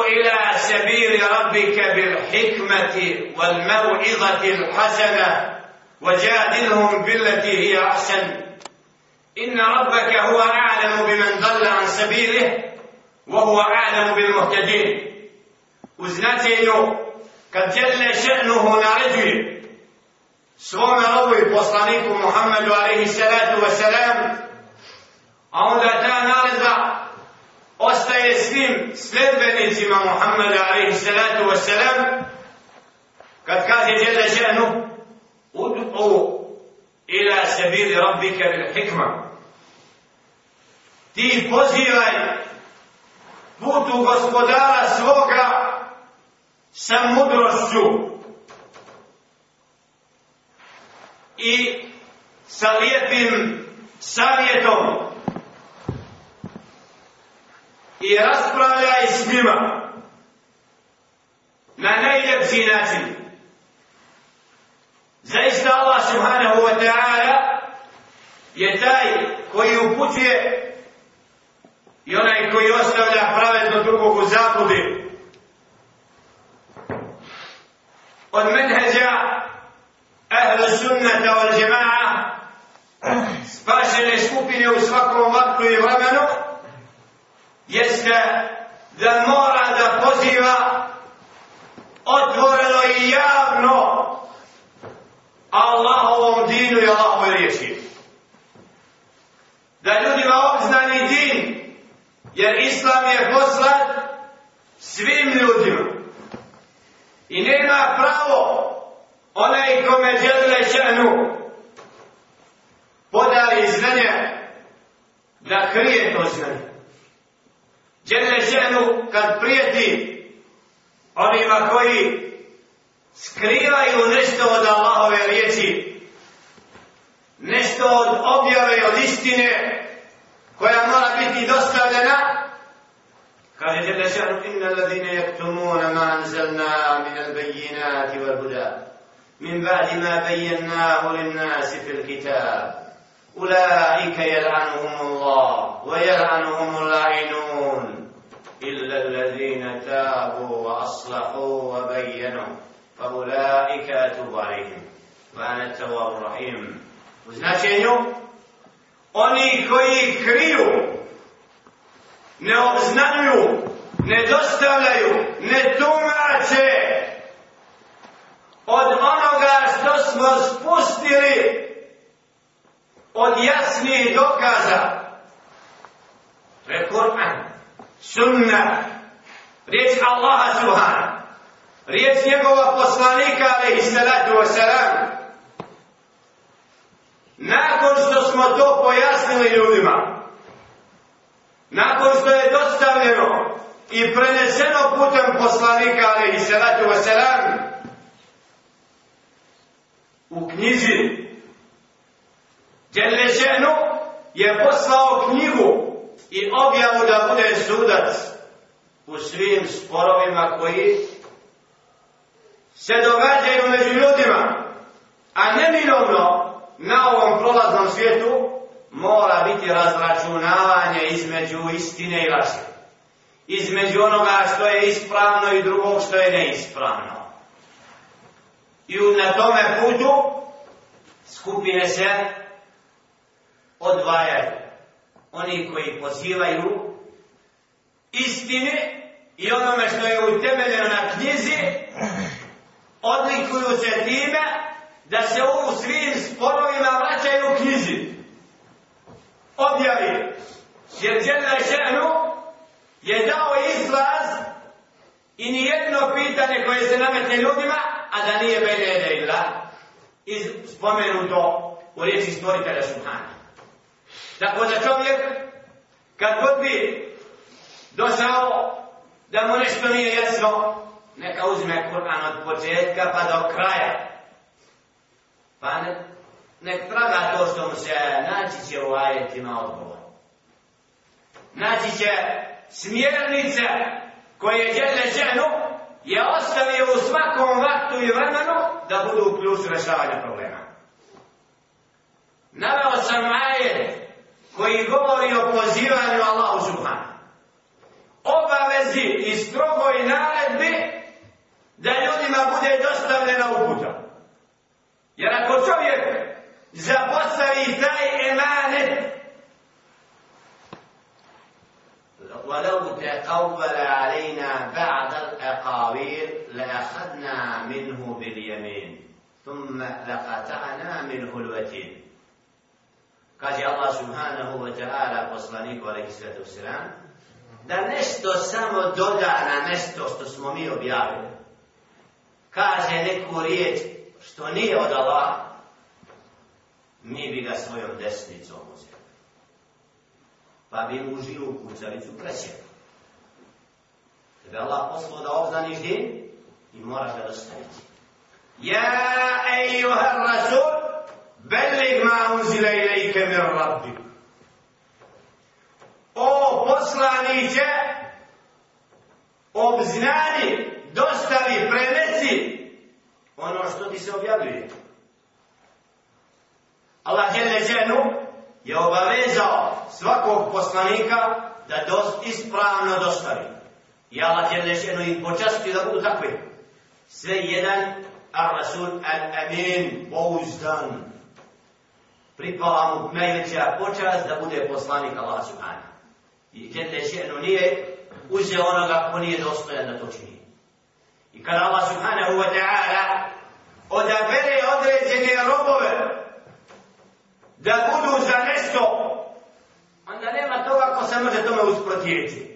إلى سبيل ربك بالحكمة والموعظة الحسنة وجادلهم بالتي هي أحسن. إن ربك هو أعلم بمن ضل عن سبيله وهو أعلم بالمهتدين. وزناتينو kad jelle še'nuhu naređuje svome robu i poslaniku Muhammedu alaihi salatu wa salam, ostaje svim sledbenicima Muhammeda alaihi salatu wa salam, kad kaže djela ženu ud'u ila sabili rabbika bil hikma. Ti pozivaj putu gospodara svoga sa mudrošću i sa lijepim savjetom i raspravljaj s njima na najljepši način. Zaista Allah subhanahu wa ta'ala je taj koji upućuje i onaj koji ostavlja pravedno drugog u zabludi. od menheđa ahlu sunnata wal jama'a spašene skupine u svakom vaktu i vremenu jeste da mora da poziva otvoreno i javno Allahovom dinu i Allahovoj riječi. Da ljudima obznani din, jer Islam je poslat svim ljudima. I nema pravo onaj kome žele šanu podali znanje da krije to znanje kad prijeti onima koji skrivaju nešto od Allahove riječi, nešto od objave, od istine koja mora biti dostavljena, kaže Jelle Šehru, inna ladine jaktumuna ma anzalna min albayinati wal buda, min ba'di ma bejennahu lin nasi fil kitab, ulaika jel'anuhum Allah, wa jel'anuhum la'inun. إلا الذين تابوا وأصلحوا وبينوا فأولئك أتوب عليهم وأنا التواب الرحيم وزناتينيو oni koji kriju ne obznanjuju, ne dostavljaju, ne tumače od onoga što smo spustili od jasnih dokaza. sunna, riječ Allaha subhana, riječ njegova poslanika, alaihi salatu wasalam. Nakon što smo to pojasnili ljudima, nakon što je dostavljeno i preneseno putem poslanika alaihi salatu wasalam u knjizi Đelešenu je poslao knjigu i objavu da bude sudac u svim sporovima koji se događaju među ljudima a neminovno na ovom prolaznom svijetu mora biti razračunavanje između istine i laži. Između onoga što je ispravno i drugog što je neispravno. I na tome putu skupine se odvajaju. Oni koji pozivaju istine i onome što je utemeljeno na knjizi, odlikuju se time da se u svim sporovima vraćaju knjizi objavi. Jer Đele Šenu je dao izlaz i nijedno pitanje koje se nametne ljudima, a da nije Bejlede ila, iz spomenuto u riječi stvoritelja Subhana. Tako da čovjek, kad god bi došao da mu nešto nije jasno, neka uzme Kur'an od početka pa do kraja. Pa ne, nek traga to što mu se naći će u ajetima odgovor. Naći će smjernice koje žele ženu je ostavio u svakom vaktu i vremenu da budu ključ rešavanja problema. Naveo sam ajet koji govori o pozivanju Allahu Subhanu. obavezi i strogoj naredbi da ljudima bude dostavljena uputa. Jer ako čovjek zapostavi taj emanet ولو تقول علينا بعض الأقاويل لأخذنا منه باليمين ثم لقطعنا منه الوتين kaže Allah subhanahu wa ta'ala poslaniku alaihi sallatu sallam da nešto samo doda na nešto što smo mi objavili. Kaže neku riječ što nije od Allah mi bi ga svojom desnicom uzeli. Pa bi mu živu kucavicu presjeli. tebe Allah poslao da obznaniš din i moraš ga dostaviti. Ja ejuha rasul Beleg ma unzila ilike mir rabbi. O poslaniće, obznani, dostavi, prenesi ono što ti se objavljuje. Allah je leđenu je obavezao svakog poslanika da dost, ispravno dostavi. I Allah je leđenu im počasti da budu takvi. Sve jedan ar-rasul al-amin, pouzdan, pripala mu najveća počast da bude poslanik Allah subhanahu. I Jelle še'nu nije uzeo onoga ko nije dostojan da to čini. I kada Allah subhanahu wa ta'ala odabere određene robove da budu za nešto, onda nema toga ko se može tome usprotiviti.